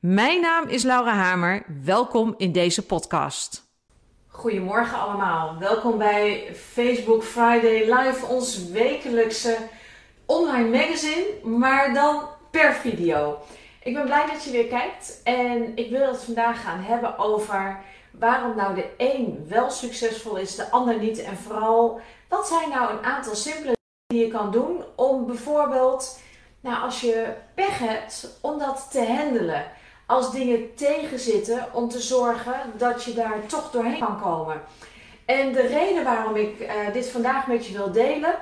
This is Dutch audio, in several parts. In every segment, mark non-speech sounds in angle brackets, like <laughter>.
Mijn naam is Laura Hamer. Welkom in deze podcast. Goedemorgen allemaal. Welkom bij Facebook Friday Live, ons wekelijkse online magazine, maar dan per video. Ik ben blij dat je weer kijkt en ik wil het vandaag gaan hebben over waarom nou de een wel succesvol is, de ander niet. En vooral, wat zijn nou een aantal simpele dingen die je kan doen om bijvoorbeeld, nou als je pech hebt, om dat te handelen als dingen tegenzitten om te zorgen dat je daar toch doorheen kan komen. En de reden waarom ik uh, dit vandaag met je wil delen,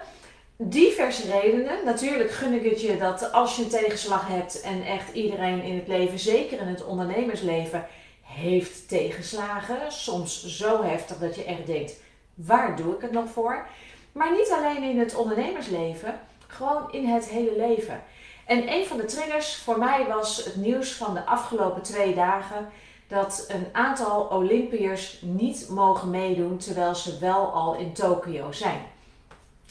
diverse redenen. Natuurlijk gun ik het je dat als je een tegenslag hebt en echt iedereen in het leven, zeker in het ondernemersleven, heeft tegenslagen. Soms zo heftig dat je echt denkt, waar doe ik het nog voor? Maar niet alleen in het ondernemersleven, gewoon in het hele leven. En een van de triggers voor mij was het nieuws van de afgelopen twee dagen dat een aantal Olympiërs niet mogen meedoen terwijl ze wel al in Tokio zijn.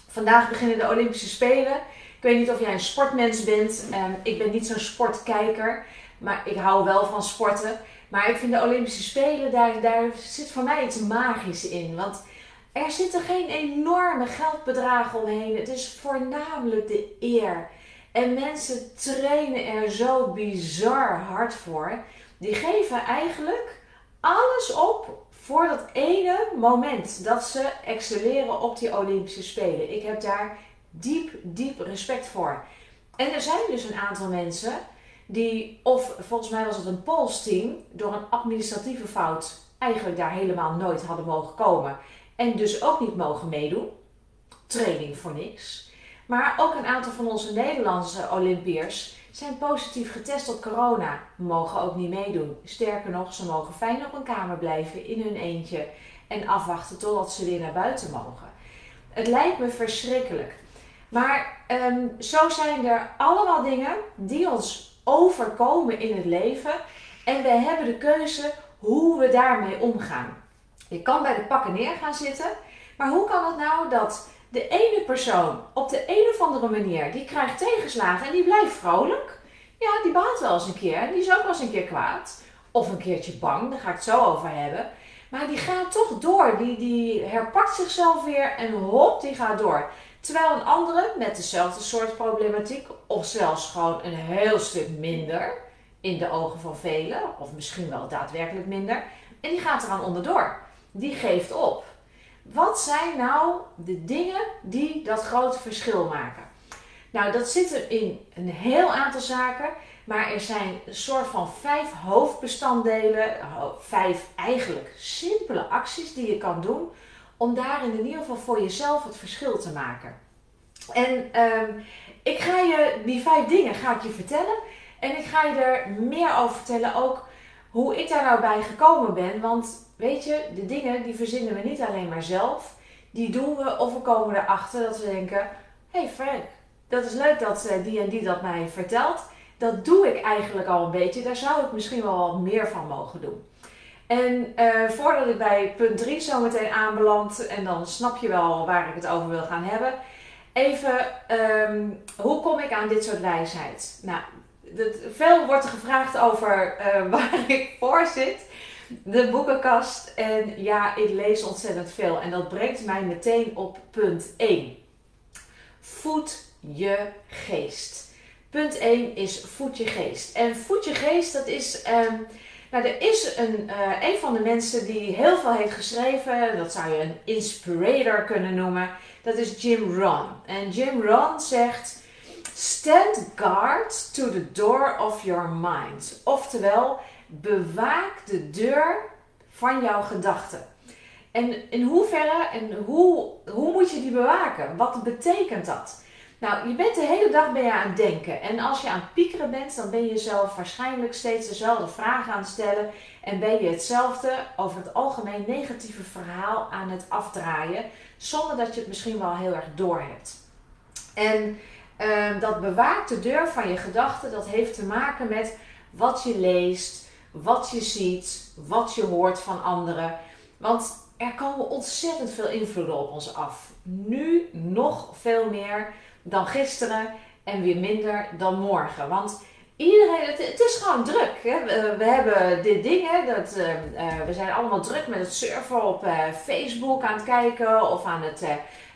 Vandaag beginnen de Olympische Spelen. Ik weet niet of jij een sportmens bent. Ehm, ik ben niet zo'n sportkijker, maar ik hou wel van sporten. Maar ik vind de Olympische Spelen, daar, daar zit voor mij iets magisch in. Want er zitten geen enorme geldbedragen omheen. Het is voornamelijk de eer en mensen trainen er zo bizar hard voor. Die geven eigenlijk alles op voor dat ene moment dat ze excelleren op die Olympische Spelen. Ik heb daar diep, diep respect voor. En er zijn dus een aantal mensen die, of volgens mij was het een polsteam, door een administratieve fout eigenlijk daar helemaal nooit hadden mogen komen. En dus ook niet mogen meedoen. Training voor niks. Maar ook een aantal van onze Nederlandse Olympiërs zijn positief getest op corona. Mogen ook niet meedoen. Sterker nog, ze mogen fijn op een kamer blijven in hun eentje en afwachten totdat ze weer naar buiten mogen. Het lijkt me verschrikkelijk. Maar um, zo zijn er allemaal dingen die ons overkomen in het leven. En we hebben de keuze hoe we daarmee omgaan. Je kan bij de pakken neer gaan zitten. Maar hoe kan het nou dat de ene persoon op de een of andere manier, die krijgt tegenslagen en die blijft vrolijk. Ja, die baat wel eens een keer. Die is ook wel eens een keer kwaad. Of een keertje bang, daar ga ik het zo over hebben. Maar die gaat toch door. Die, die herpakt zichzelf weer en hop, die gaat door. Terwijl een andere met dezelfde soort problematiek, of zelfs gewoon een heel stuk minder in de ogen van velen, of misschien wel daadwerkelijk minder, en die gaat eraan onderdoor. Die geeft op. Wat zijn nou de dingen die dat grote verschil maken? Nou, dat zit er in een heel aantal zaken, maar er zijn een soort van vijf hoofdbestanddelen, vijf eigenlijk simpele acties die je kan doen om daar in ieder geval voor jezelf het verschil te maken. En um, ik ga je die vijf dingen ga ik je vertellen en ik ga je er meer over vertellen ook hoe ik daar nou bij gekomen ben, want weet je, de dingen die verzinnen we niet alleen maar zelf. Die doen we of we komen erachter dat we denken: hey Frank, dat is leuk dat uh, die en die dat mij vertelt. Dat doe ik eigenlijk al een beetje. Daar zou ik misschien wel wat meer van mogen doen. En uh, voordat ik bij punt 3 zo meteen aanbeland, en dan snap je wel waar ik het over wil gaan hebben. Even, um, hoe kom ik aan dit soort wijsheid? Nou, veel wordt er gevraagd over uh, <laughs> waar ik voor zit de boekenkast. En ja, ik lees ontzettend veel. En dat brengt mij meteen op punt 1. Voed je geest. Punt 1 is voed je geest. En voed je geest, dat is. Um, nou, er is een, uh, een van de mensen die heel veel heeft geschreven. Dat zou je een inspirator kunnen noemen. Dat is Jim Rohn. En Jim Rohn zegt. Stand guard to the door of your mind. Oftewel, bewaak de deur van jouw gedachten. En in hoeverre en hoe, hoe moet je die bewaken? Wat betekent dat? Nou, je bent de hele dag ben je aan het denken. En als je aan het piekeren bent, dan ben je jezelf waarschijnlijk steeds dezelfde vragen aan het stellen. En ben je hetzelfde, over het algemeen negatieve verhaal aan het afdraaien. Zonder dat je het misschien wel heel erg doorhebt. En uh, dat bewaakt de deur van je gedachten. Dat heeft te maken met wat je leest, wat je ziet, wat je hoort van anderen. Want er komen ontzettend veel invloeden op ons af. Nu nog veel meer dan gisteren en weer minder dan morgen. Want iedereen, het, is gewoon druk. Hè? We, hebben dit ding, hè, dat, uh, uh, we zijn allemaal druk met het surfen op uh, Facebook aan het kijken of aan het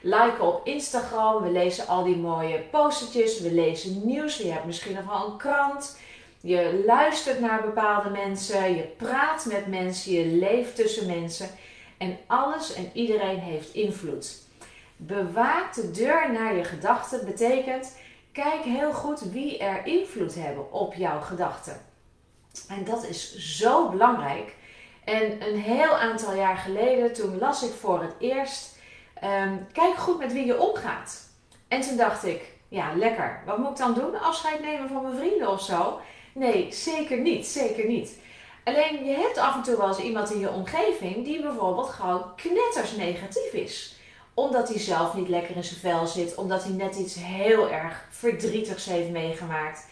liken op Instagram. We lezen al die mooie postertjes, we lezen nieuws, je hebt misschien nog wel een krant. Je luistert naar bepaalde mensen, je praat met mensen, je leeft tussen mensen. En alles en iedereen heeft invloed. Bewaak de deur naar je gedachten betekent kijk heel goed wie er invloed hebben op jouw gedachten. En dat is zo belangrijk. En een heel aantal jaar geleden, toen las ik voor het eerst, um, kijk goed met wie je omgaat. En toen dacht ik, ja lekker, wat moet ik dan doen? Afscheid nemen van mijn vrienden of zo? Nee, zeker niet, zeker niet. Alleen je hebt af en toe wel eens iemand in je omgeving die bijvoorbeeld gewoon knetters negatief is omdat hij zelf niet lekker in zijn vel zit, omdat hij net iets heel erg verdrietigs heeft meegemaakt.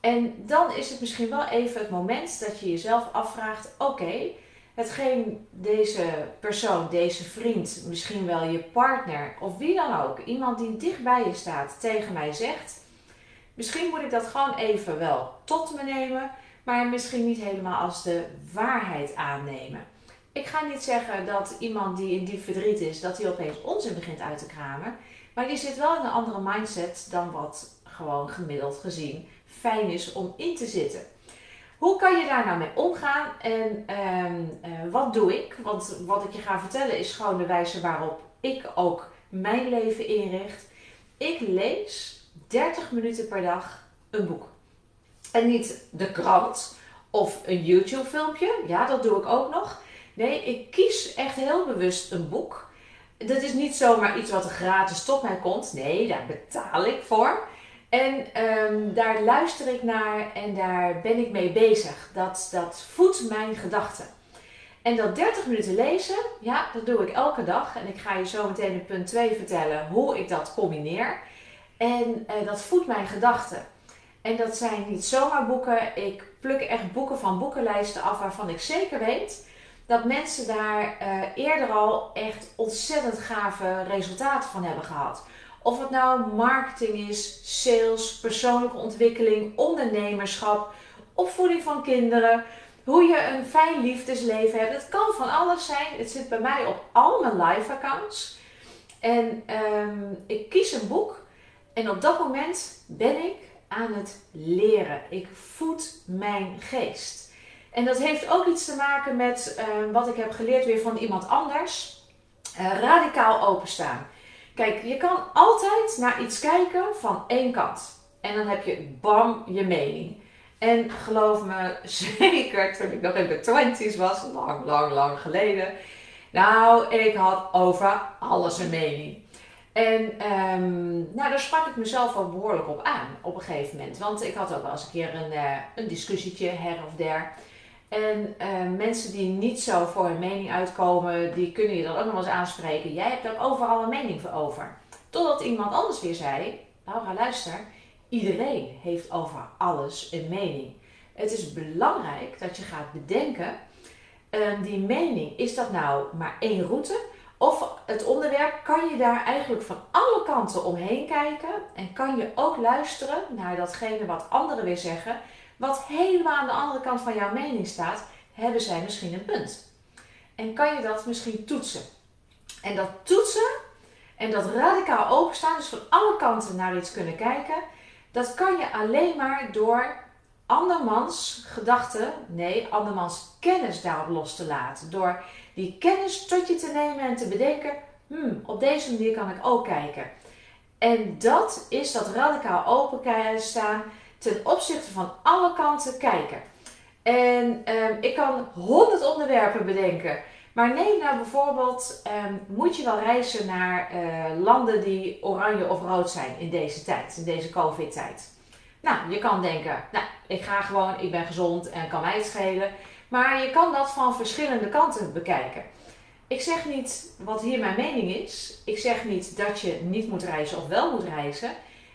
En dan is het misschien wel even het moment dat je jezelf afvraagt: oké, hetgeen deze persoon, deze vriend, misschien wel je partner of wie dan ook, iemand die dicht bij je staat, tegen mij zegt. Misschien moet ik dat gewoon even wel tot me nemen, maar misschien niet helemaal als de waarheid aannemen. Ik ga niet zeggen dat iemand die in diep verdriet is, dat hij opeens onzin begint uit te kramen. Maar die zit wel in een andere mindset dan wat gewoon gemiddeld gezien fijn is om in te zitten. Hoe kan je daar nou mee omgaan en ehm, eh, wat doe ik? Want wat ik je ga vertellen is gewoon de wijze waarop ik ook mijn leven inricht. Ik lees 30 minuten per dag een boek. En niet de krant of een YouTube filmpje. Ja, dat doe ik ook nog. Nee, ik kies echt heel bewust een boek. Dat is niet zomaar iets wat gratis tot mij komt. Nee, daar betaal ik voor. En um, daar luister ik naar en daar ben ik mee bezig. Dat, dat voedt mijn gedachten. En dat 30 minuten lezen, ja, dat doe ik elke dag. En ik ga je zo meteen in punt 2 vertellen hoe ik dat combineer. En uh, dat voedt mijn gedachten. En dat zijn niet zomaar boeken. Ik pluk echt boeken van boekenlijsten af waarvan ik zeker weet dat mensen daar uh, eerder al echt ontzettend gave resultaten van hebben gehad. Of het nou marketing is, sales, persoonlijke ontwikkeling, ondernemerschap, opvoeding van kinderen, hoe je een fijn liefdesleven hebt. Het kan van alles zijn. Het zit bij mij op al mijn live accounts. En um, ik kies een boek en op dat moment ben ik aan het leren. Ik voed mijn geest. En dat heeft ook iets te maken met uh, wat ik heb geleerd weer van iemand anders. Uh, radicaal openstaan. Kijk, je kan altijd naar iets kijken van één kant. En dan heb je bam je mening. En geloof me, <laughs> zeker toen ik nog in de twenties was, lang, lang, lang geleden. Nou, ik had over alles een mening. En um, nou, daar sprak ik mezelf wel behoorlijk op aan op een gegeven moment. Want ik had ook wel eens een keer een, uh, een discussietje her of der. En uh, mensen die niet zo voor hun mening uitkomen, die kunnen je dan ook nog eens aanspreken. Jij hebt er overal een mening voor over. Totdat iemand anders weer zei, Laura luister, iedereen heeft over alles een mening. Het is belangrijk dat je gaat bedenken, uh, die mening, is dat nou maar één route? Of het onderwerp, kan je daar eigenlijk van alle kanten omheen kijken? En kan je ook luisteren naar datgene wat anderen weer zeggen wat helemaal aan de andere kant van jouw mening staat, hebben zij misschien een punt. En kan je dat misschien toetsen? En dat toetsen en dat radicaal openstaan, dus van alle kanten naar iets kunnen kijken, dat kan je alleen maar door andermans gedachten, nee, andermans kennis daarop los te laten. Door die kennis tot je te nemen en te bedenken, hmm, op deze manier kan ik ook kijken. En dat is dat radicaal openstaan ten opzichte van alle kanten kijken. En um, ik kan honderd onderwerpen bedenken. Maar neem nou bijvoorbeeld, ehm, moet je wel reizen naar eh, landen die oranje of rood zijn in deze tijd, in deze COVID-tijd? Nou, je kan denken, nou, ik ga gewoon, ik ben gezond en kan mij het schelen. Maar je kan dat van verschillende kanten bekijken. Ik zeg niet wat hier mijn mening is. Ik zeg niet dat je niet moet reizen of wel moet reizen.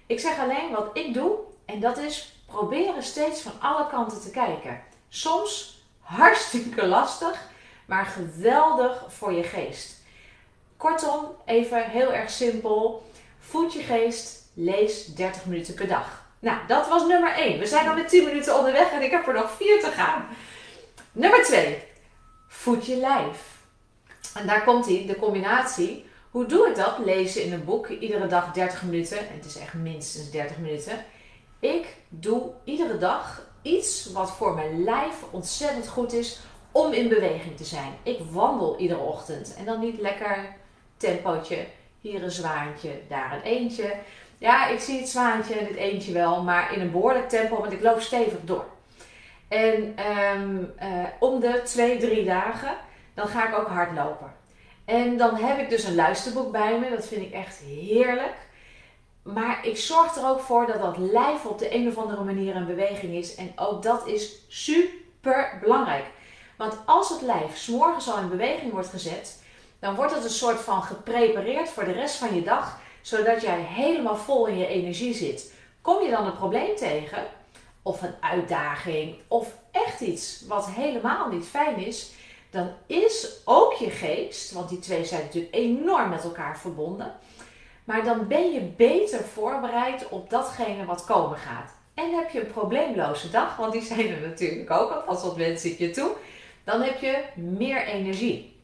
Ik zeg alleen wat ik doe en dat is proberen steeds van alle kanten te kijken. Soms hartstikke lastig, maar geweldig voor je geest. Kortom, even heel erg simpel. Voed je geest, lees 30 minuten per dag. Nou, dat was nummer 1. We zijn al met 10 minuten onderweg en ik heb er nog 4 te gaan. Nummer 2. Voed je lijf. En daar komt hij, de combinatie. Hoe doe ik dat? Lezen in een boek, iedere dag 30 minuten. En het is echt minstens 30 minuten. Ik doe iedere dag iets wat voor mijn lijf ontzettend goed is om in beweging te zijn. Ik wandel iedere ochtend. En dan niet lekker tempootje. Hier een zwaantje, daar een eentje. Ja, ik zie het zwaantje en het eentje wel, maar in een behoorlijk tempo, want ik loop stevig door. En um, om de twee, drie dagen, dan ga ik ook hardlopen. En dan heb ik dus een luisterboek bij me, dat vind ik echt heerlijk. Maar ik zorg er ook voor dat dat lijf op de een of andere manier in beweging is. En ook dat is super belangrijk. Want als het lijf s'morgens al in beweging wordt gezet, dan wordt het een soort van geprepareerd voor de rest van je dag, zodat jij helemaal vol in je energie zit. Kom je dan een probleem tegen, of een uitdaging, of echt iets wat helemaal niet fijn is, dan is ook je geest, want die twee zijn natuurlijk enorm met elkaar verbonden, maar dan ben je beter voorbereid op datgene wat komen gaat. En heb je een probleemloze dag, want die zijn er natuurlijk ook, alvast wat wens ik je toe, dan heb je meer energie.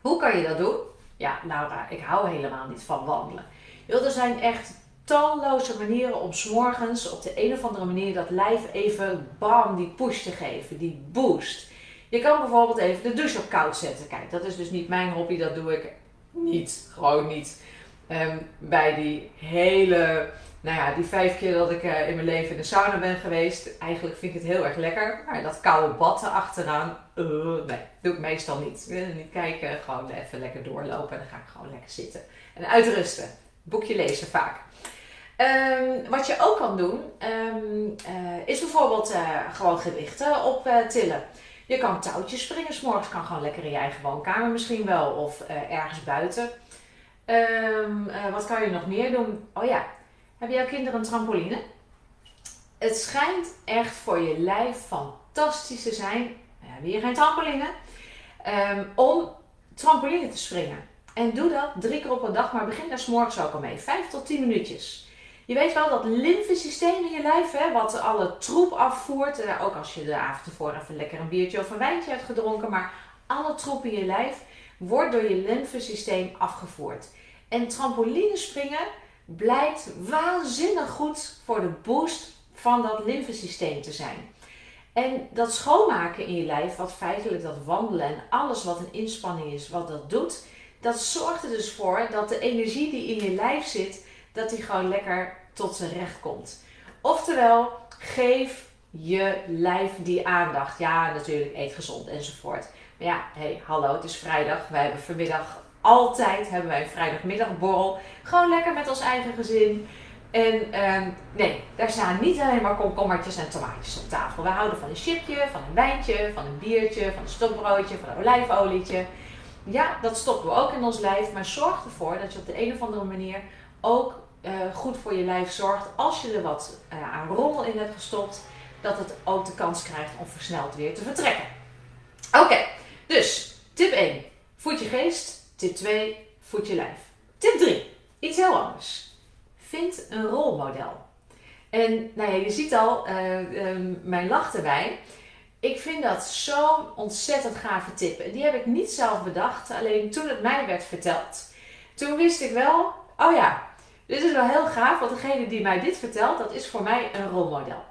Hoe kan je dat doen? Ja, Laura, ik hou helemaal niet van wandelen. Er zijn echt talloze manieren om s'morgens op de een of andere manier dat lijf even bam, die push te geven, die boost. Je kan bijvoorbeeld even de douche op koud zetten. Kijk, dat is dus niet mijn hobby, dat doe ik niet, gewoon niet. Um, bij die hele, nou ja, die vijf keer dat ik uh, in mijn leven in de sauna ben geweest, eigenlijk vind ik het heel erg lekker. Maar dat koude bad achteraan, uh, nee, doe ik meestal niet. Ik wil niet kijken, gewoon even lekker doorlopen en dan ga ik gewoon lekker zitten. En uitrusten. Boekje lezen vaak. Um, wat je ook kan doen, um, uh, is bijvoorbeeld gewoon gewichten optillen. Je kan touwtjes springen, s'morgens kan gewoon lekker in je eigen woonkamer misschien wel, of ergens buiten. Um, uh, wat kan je nog meer doen? Oh ja, hebben jouw kinderen een trampoline? Het schijnt echt voor je lijf fantastisch te zijn. Hebben hier geen trampoline. Um, om trampoline te springen. En doe dat drie keer op een dag, maar begin daar s'morgens ook al mee. Vijf tot tien minuutjes. Je weet wel dat lymfesysteem in je lijf, hè, wat alle troep afvoert, eh, ook als je de avond ervoor even lekker een biertje of een wijntje hebt gedronken, maar alle troep in je lijf wordt door je lymfesysteem afgevoerd. En trampolinespringen blijkt waanzinnig goed voor de boost van dat lymfesysteem te zijn. En dat schoonmaken in je lijf, wat feitelijk dat wandelen en alles wat een inspanning is, wat dat doet, dat zorgt er dus voor dat de energie die in je lijf zit, dat die gewoon lekker tot zijn recht komt. Oftewel, geef je lijf die aandacht. Ja, natuurlijk, eet gezond enzovoort. Maar ja, hey, hallo, het is vrijdag. Wij hebben vanmiddag altijd hebben wij een vrijdagmiddagborrel. Gewoon lekker met ons eigen gezin. En um, nee, daar staan niet alleen maar komkommertjes en tomaatjes op tafel. We houden van een chipje, van een wijntje, van een biertje, van een stokbroodje, van een olijfolietje. Ja, dat stoppen we ook in ons lijf, maar zorg ervoor dat je op de een of andere manier ook uh, goed voor je lijf zorgt. Als je er wat uh, aan rommel in hebt gestopt, dat het ook de kans krijgt om versneld weer te vertrekken. Oké, dus tip 1, voed je geest. Tip 2, voed je lijf. Tip 3, iets heel anders. Vind een rolmodel. En nou ja, je ziet al uh, mijn lach erbij. Ik vind dat zo'n ontzettend gave tip. En die heb ik niet zelf bedacht. Alleen toen het mij werd verteld, toen wist ik wel, oh ja, dit is wel heel gaaf. Want degene die mij dit vertelt, dat is voor mij een rolmodel.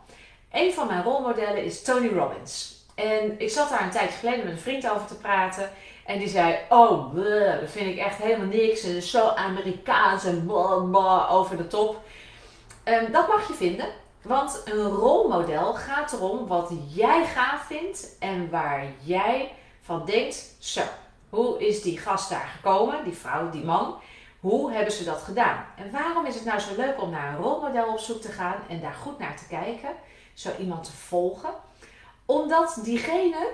Een van mijn rolmodellen is Tony Robbins. En ik zat daar een tijdje geleden met een vriend over te praten. En die zei, oh, dat vind ik echt helemaal niks. En zo Amerikaans en blah, over de top. Um, dat mag je vinden. Want een rolmodel gaat erom wat jij gaaf vindt en waar jij van denkt, zo, Hoe is die gast daar gekomen, die vrouw, die man? Hoe hebben ze dat gedaan? En waarom is het nou zo leuk om naar een rolmodel op zoek te gaan en daar goed naar te kijken, zo iemand te volgen? Omdat diegene,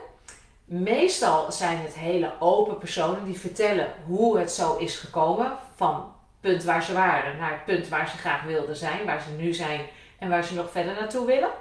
meestal zijn het hele open personen die vertellen hoe het zo is gekomen, van punt waar ze waren naar het punt waar ze graag wilden zijn, waar ze nu zijn en waar ze nog verder naartoe willen.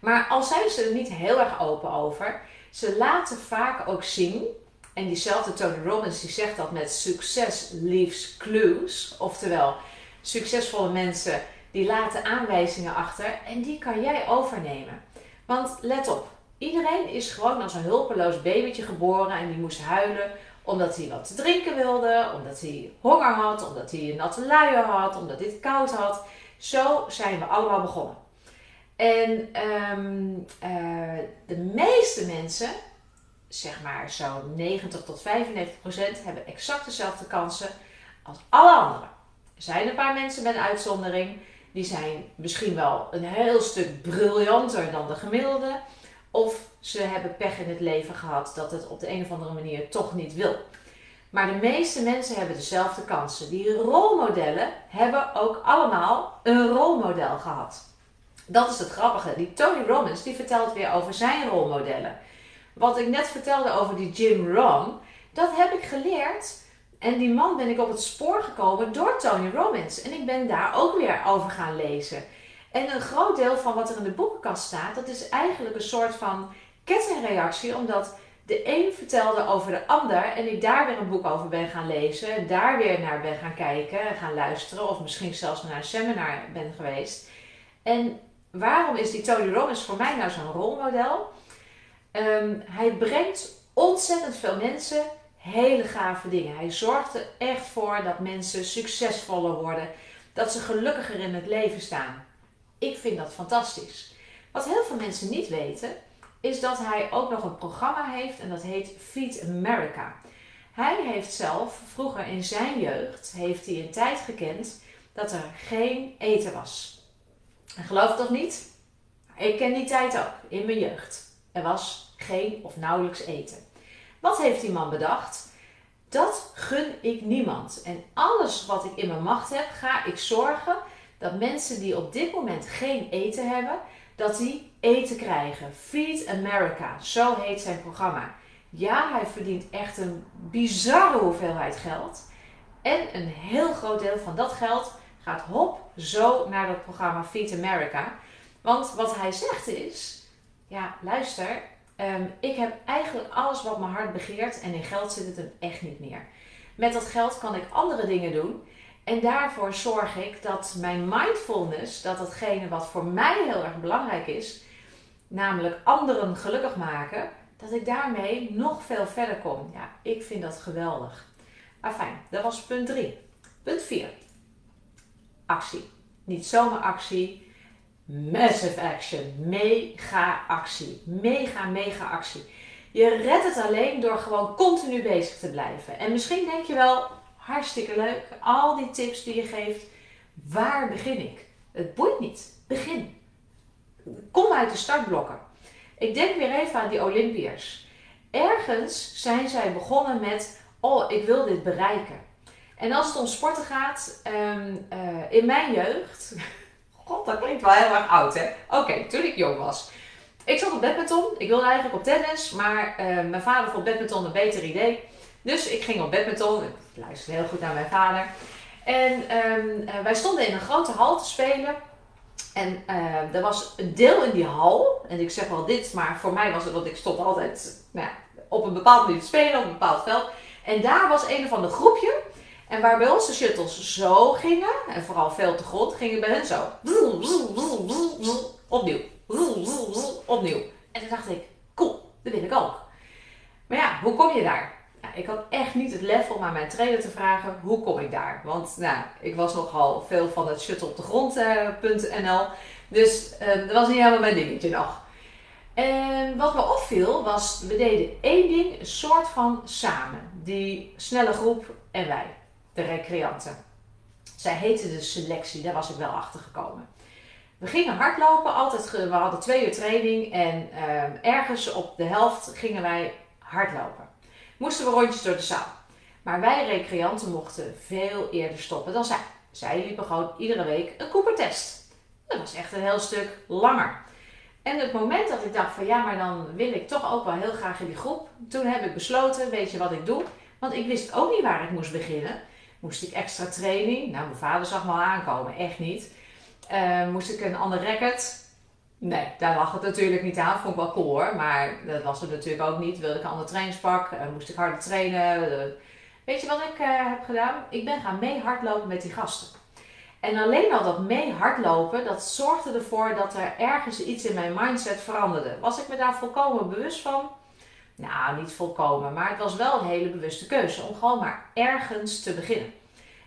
Maar al zijn ze er niet heel erg open over, ze laten vaak ook zien, en diezelfde Tony Robbins die zegt dat met succes leaves clues, oftewel succesvolle mensen die laten aanwijzingen achter en die kan jij overnemen. Want let op, iedereen is gewoon als een hulpeloos babytje geboren en die moest huilen omdat hij wat te drinken wilde, omdat hij honger had, omdat hij een natte luier had, omdat hij het koud had. Zo zijn we allemaal begonnen. En um, de meeste mensen, zeg maar zo'n 90 tot 95 procent, hebben exact dezelfde kansen als alle anderen. Er zijn een paar mensen met een uitzondering. Die zijn misschien wel een heel stuk briljanter dan de gemiddelde. Of ze hebben pech in het leven gehad dat het op de een of andere manier toch niet wil. Maar de meeste mensen hebben dezelfde kansen. Die rolmodellen hebben ook allemaal een rolmodel gehad. Dat is het grappige. Die Tony Robbins die vertelt weer over zijn rolmodellen. Wat ik net vertelde over die Jim Rohn, dat heb ik geleerd. En die man ben ik op het spoor gekomen door Tony Robbins. En ik ben daar ook weer over gaan lezen. En een groot deel van wat er in de boekenkast staat, dat is eigenlijk een soort van kettingreactie. Omdat de een vertelde over de ander en ik daar weer een boek over ben gaan lezen. En daar weer naar ben gaan kijken en gaan luisteren. Of misschien zelfs naar een seminar ben geweest. En waarom is die Tony Robbins voor mij nou zo'n rolmodel? Um, hij brengt ontzettend veel mensen hele gave dingen. Hij zorgt er echt voor dat mensen succesvoller worden, dat ze gelukkiger in het leven staan. Ik vind dat fantastisch. Wat heel veel mensen niet weten, is dat hij ook nog een programma heeft en dat heet Feed America. Hij heeft zelf vroeger in zijn jeugd heeft hij een tijd gekend dat er geen eten was. En geloof het of niet? Ik ken die tijd ook in mijn jeugd. Er was geen of nauwelijks eten. Wat heeft die man bedacht? Dat gun ik niemand. En alles wat ik in mijn macht heb, ga ik zorgen dat mensen die op dit moment geen eten hebben, dat die eten krijgen. Feed America, zo heet zijn programma. Ja, hij verdient echt een bizarre hoeveelheid geld. En een heel groot deel van dat geld gaat hop zo naar dat programma Feed America. Want wat hij zegt is: ja, luister, um, ik heb eigenlijk alles wat mijn hart begeert en in geld zit het hem echt niet meer. Met dat geld kan ik andere dingen doen. En daarvoor zorg ik dat mijn mindfulness, dat datgene wat voor mij heel erg belangrijk is, namelijk anderen gelukkig maken, dat ik daarmee nog veel verder kom. Ja, ik vind dat geweldig. Afijn, dat was punt 3. Punt 4. Actie. Niet zomaar actie, massive action. Mega actie. Mega, mega actie. Je redt het alleen door gewoon continu bezig te blijven. En misschien denk je wel, hartstikke leuk, al die tips die je geeft. Waar begin ik? Het boeit niet. Begin. Kom uit de startblokken. Ik denk weer even aan die Olympiërs. Ergens zijn zij begonnen met, oh, ik wil dit bereiken. En als het om sporten gaat, um, uh, in mijn jeugd, <laughs> god, dat klinkt wel heel erg oud hè. Oké, toen ik jong was. Ik zat op badminton. Ik wilde eigenlijk op tennis, maar uh, mijn vader vond badminton een beter idee. Dus ik ging op badminton. Ik luisterde heel goed naar mijn vader. En um, uh, wij stonden in een grote hal te spelen. En uh, er was een deel in die hal. En ik zeg wel dit, maar voor mij was het, want ik stond altijd nou op een bepaald manier te spelen, op een bepaald veld. En daar was een van de groepje. En waar bij ons de shuttles zo gingen, en vooral veel te grond, gingen bij hen zo. Opnieuw. Opnieuw. En toen dacht ik, cool, dat wil ik ook. Maar ja, hoe kom je daar? Ik had echt niet het lef om aan mijn trainer te vragen, hoe kom ik daar? Want nou, ik was nogal veel van het shuttle op de grond.nl. Uh, dus uh, dat was niet helemaal mijn dingetje nog. En wat me opviel was, we deden één ding, een soort van samen. Die snelle groep en wij de recreanten. Zij heette de selectie, daar was ik wel achter gekomen. We gingen hardlopen, altijd, we hadden twee uur training en uh, ergens op de helft gingen wij hardlopen. Moesten we rondjes door de zaal. Maar wij recreanten mochten veel eerder stoppen dan zij. Zij liepen gewoon iedere week een Cooper-test. Dat was echt een heel stuk langer. En het moment dat ik dacht van ja, maar dan wil ik toch ook wel heel graag in die groep. Toen heb ik besloten, weet je wat ik doe? Want ik wist ook niet waar ik moest beginnen. Moest ik extra training? Nou, mijn vader zag me al aankomen, echt niet. Uh, moest ik een ander racket? Nee, daar lag het natuurlijk niet aan. Vond ik wel cool hoor. Maar dat was het natuurlijk ook niet. Wilde ik een ander trainingspak? Uh, moest ik harder trainen? Uh, weet je wat ik heb gedaan? Ik ben gaan mee hardlopen met die gasten. En alleen al dat mee hardlopen, dat zorgde ervoor dat er ergens iets in mijn mindset veranderde. Was ik me daar volkomen bewust van? Nou, niet volkomen, maar het was wel een hele bewuste keuze om gewoon maar ergens te beginnen.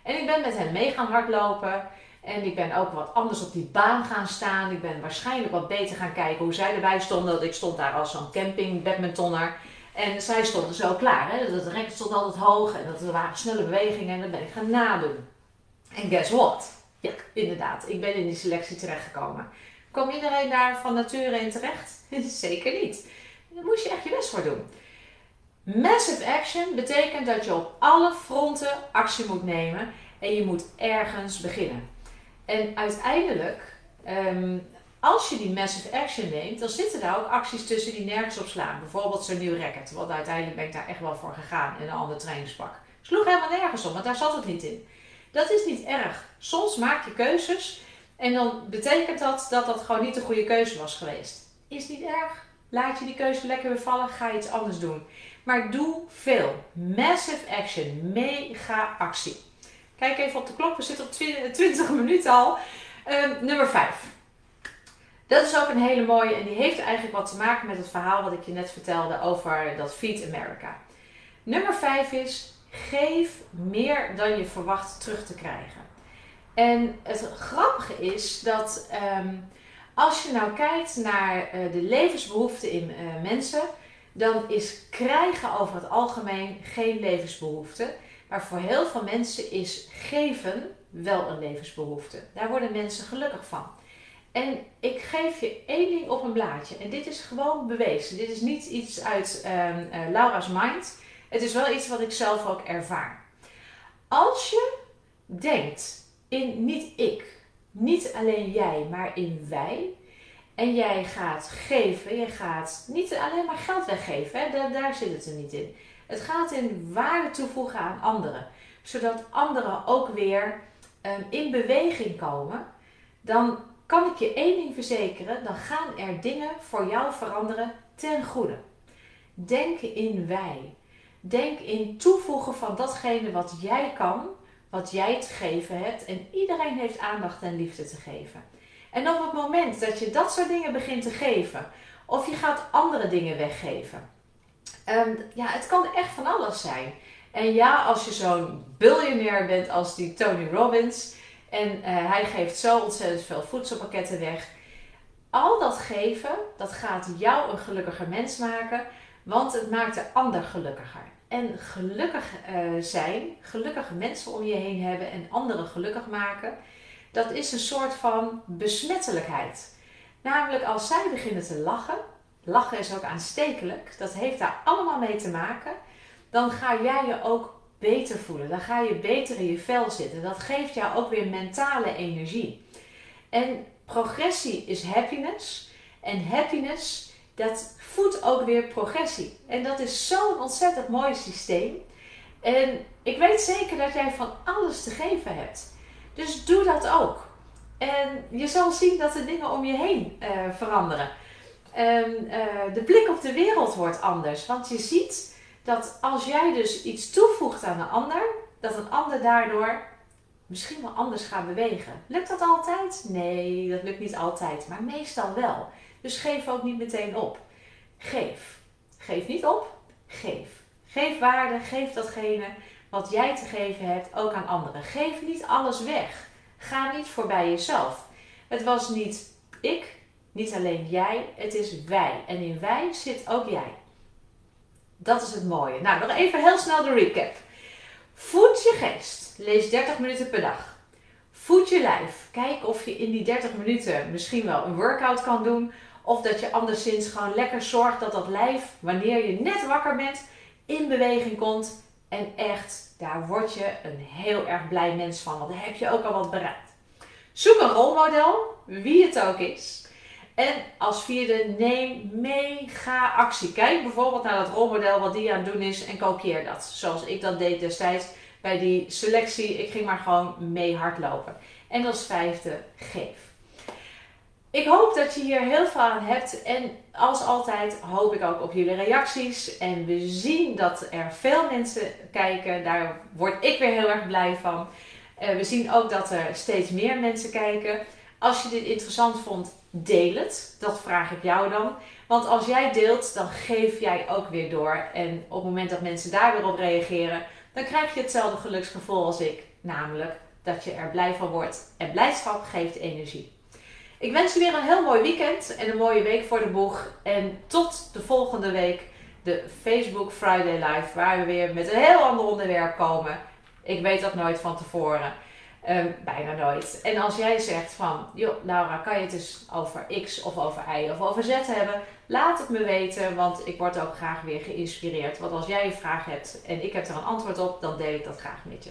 En ik ben met hen mee gaan hardlopen. En ik ben ook wat anders op die baan gaan staan. Ik ben waarschijnlijk wat beter gaan kijken hoe zij erbij stonden. Dat ik stond daar als zo'n camping badmintonner. En zij stonden zo klaar. Hè? Dat rek stond altijd hoog en dat er waren snelle bewegingen. En dat ben ik gaan nadoen. En guess what? Ja, inderdaad. Ik ben in die selectie terechtgekomen. Kwam iedereen daar van nature in terecht? <laughs> Zeker niet. Daar moest je echt je best voor doen. Massive action betekent dat je op alle fronten actie moet nemen en je moet ergens beginnen. En uiteindelijk, um, als je die massive action neemt, dan zitten daar ook acties tussen die nergens op slaan. Bijvoorbeeld zo'n nieuw racket, want uiteindelijk ben ik daar echt wel voor gegaan in een ander trainingspak. Sloeg helemaal nergens om, want daar zat het niet in. Dat is niet erg. Soms maak je keuzes en dan betekent dat dat dat gewoon niet de goede keuze was geweest. Is niet erg. Laat je die keuze lekker weer vallen, ga iets anders doen. Maar doe veel. Massive action, mega actie. Kijk even op de klok, we zitten op 20 minuten al. Uh, nummer 5. Dat is ook een hele mooie en die heeft eigenlijk wat te maken met het verhaal wat ik je net vertelde over dat Feed America. Nummer 5 is geef meer dan je verwacht terug te krijgen. En het grappige is dat um, als je nou kijkt naar uh, de levensbehoeften in uh, mensen, dan is krijgen over het algemeen geen levensbehoefte. Maar voor heel veel mensen is geven wel een levensbehoefte. Daar worden mensen gelukkig van. En ik geef je één ding op een blaadje. En dit is gewoon bewezen. Dit is niet iets uit um, uh, Laura's mind. Het is wel iets wat ik zelf ook ervaar. Als je denkt in niet ik, niet alleen jij, maar in wij. En jij gaat geven, je gaat niet alleen maar geld weggeven, hè? Daar zit het er niet in. Het gaat in waarde toevoegen aan anderen, zodat anderen ook weer um, in beweging komen. Dan kan ik je één ding verzekeren, dan gaan er dingen voor jou veranderen ten goede. Denk in wij. Denk in toevoegen van datgene wat jij kan, wat jij te geven hebt. En iedereen heeft aandacht en liefde te geven. En op het moment dat je dat soort dingen begint te geven, of je gaat andere dingen weggeven, um, ja, het kan echt van alles zijn. En ja, als je zo'n biljonair bent als die Tony Robbins en uh, hij geeft zo ontzettend veel voedselpakketten weg. Al dat geven, dat gaat jou een gelukkiger mens maken, want het maakt de ander gelukkiger. En gelukkig uh, zijn, gelukkige mensen om je heen hebben en anderen gelukkig maken, dat is een soort van besmettelijkheid. Namelijk als zij beginnen te lachen, lachen is ook aanstekelijk, dat heeft daar allemaal mee te maken, dan ga jij je ook beter voelen. Dan ga je beter in je vel zitten. Dat geeft jou ook weer mentale energie. En progressie is happiness. En happiness, dat voedt ook weer progressie. En dat is zo'n ontzettend mooi systeem. En ik weet zeker dat jij van alles te geven hebt. Dus doe dat ook. En je zal zien dat de dingen om je heen uh, veranderen. En, uh, de blik op de wereld wordt anders. Want je ziet dat als jij dus iets toevoegt aan een ander, dat een ander daardoor misschien wel anders gaat bewegen. Lukt dat altijd? Nee, dat lukt niet altijd, maar meestal wel. Dus geef ook niet meteen op. Geef. Geef niet op, geef. Geef waarde, geef datgene wat jij te geven hebt ook aan anderen. Geef niet alles weg. Ga niet voorbij jezelf. Het was niet ik, niet alleen jij, het is wij. En in wij zit ook jij. Dat is het mooie. Nou, nog even heel snel de recap. Voed je geest. Lees 30 minuten per dag. Voed je lijf. Kijk of je in die 30 minuten misschien wel een workout kan doen. Of dat je anderszins gewoon lekker zorgt dat dat lijf, wanneer je net wakker bent, in beweging komt. En echt, daar word je een heel erg blij mens van. Want dan heb je ook al wat bereikt. Zoek een rolmodel, wie het ook is. En als vierde, neem mega actie. Kijk bijvoorbeeld naar dat rolmodel wat die aan het doen is en kopieer dat. Zoals ik dat deed destijds bij die selectie. Ik ging maar gewoon mee hardlopen. En als vijfde, geef. Ik hoop dat je hier heel veel aan hebt. En als altijd hoop ik ook op jullie reacties. En we zien dat er veel mensen kijken. Daar word ik weer heel erg blij van. Uh, we zien ook dat er steeds meer mensen kijken. Als je dit interessant vond, deel het. Dat vraag ik jou dan. Want als jij deelt, dan geef jij ook weer door. En op het moment dat mensen daar weer op reageren, dan krijg je hetzelfde geluksgevoel als ik. Namelijk dat je er blij van wordt. En blijdschap geeft energie. Ik wens je weer een heel mooi weekend en een mooie week voor de boeg. En tot de volgende week, de Facebook Friday Live, waar we weer met een heel ander onderwerp komen. Ik weet dat nooit van tevoren. Ehm, bijna nooit. En als jij zegt van, joh, Laura, kan je het eens over X of over Y of over Z hebben? Laat het me weten, want ik word ook graag weer geïnspireerd. Want als jij een vraag hebt en ik heb er een antwoord op, dan deel ik dat graag met je.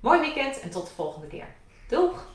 Mooi weekend en tot de volgende keer. Doeg!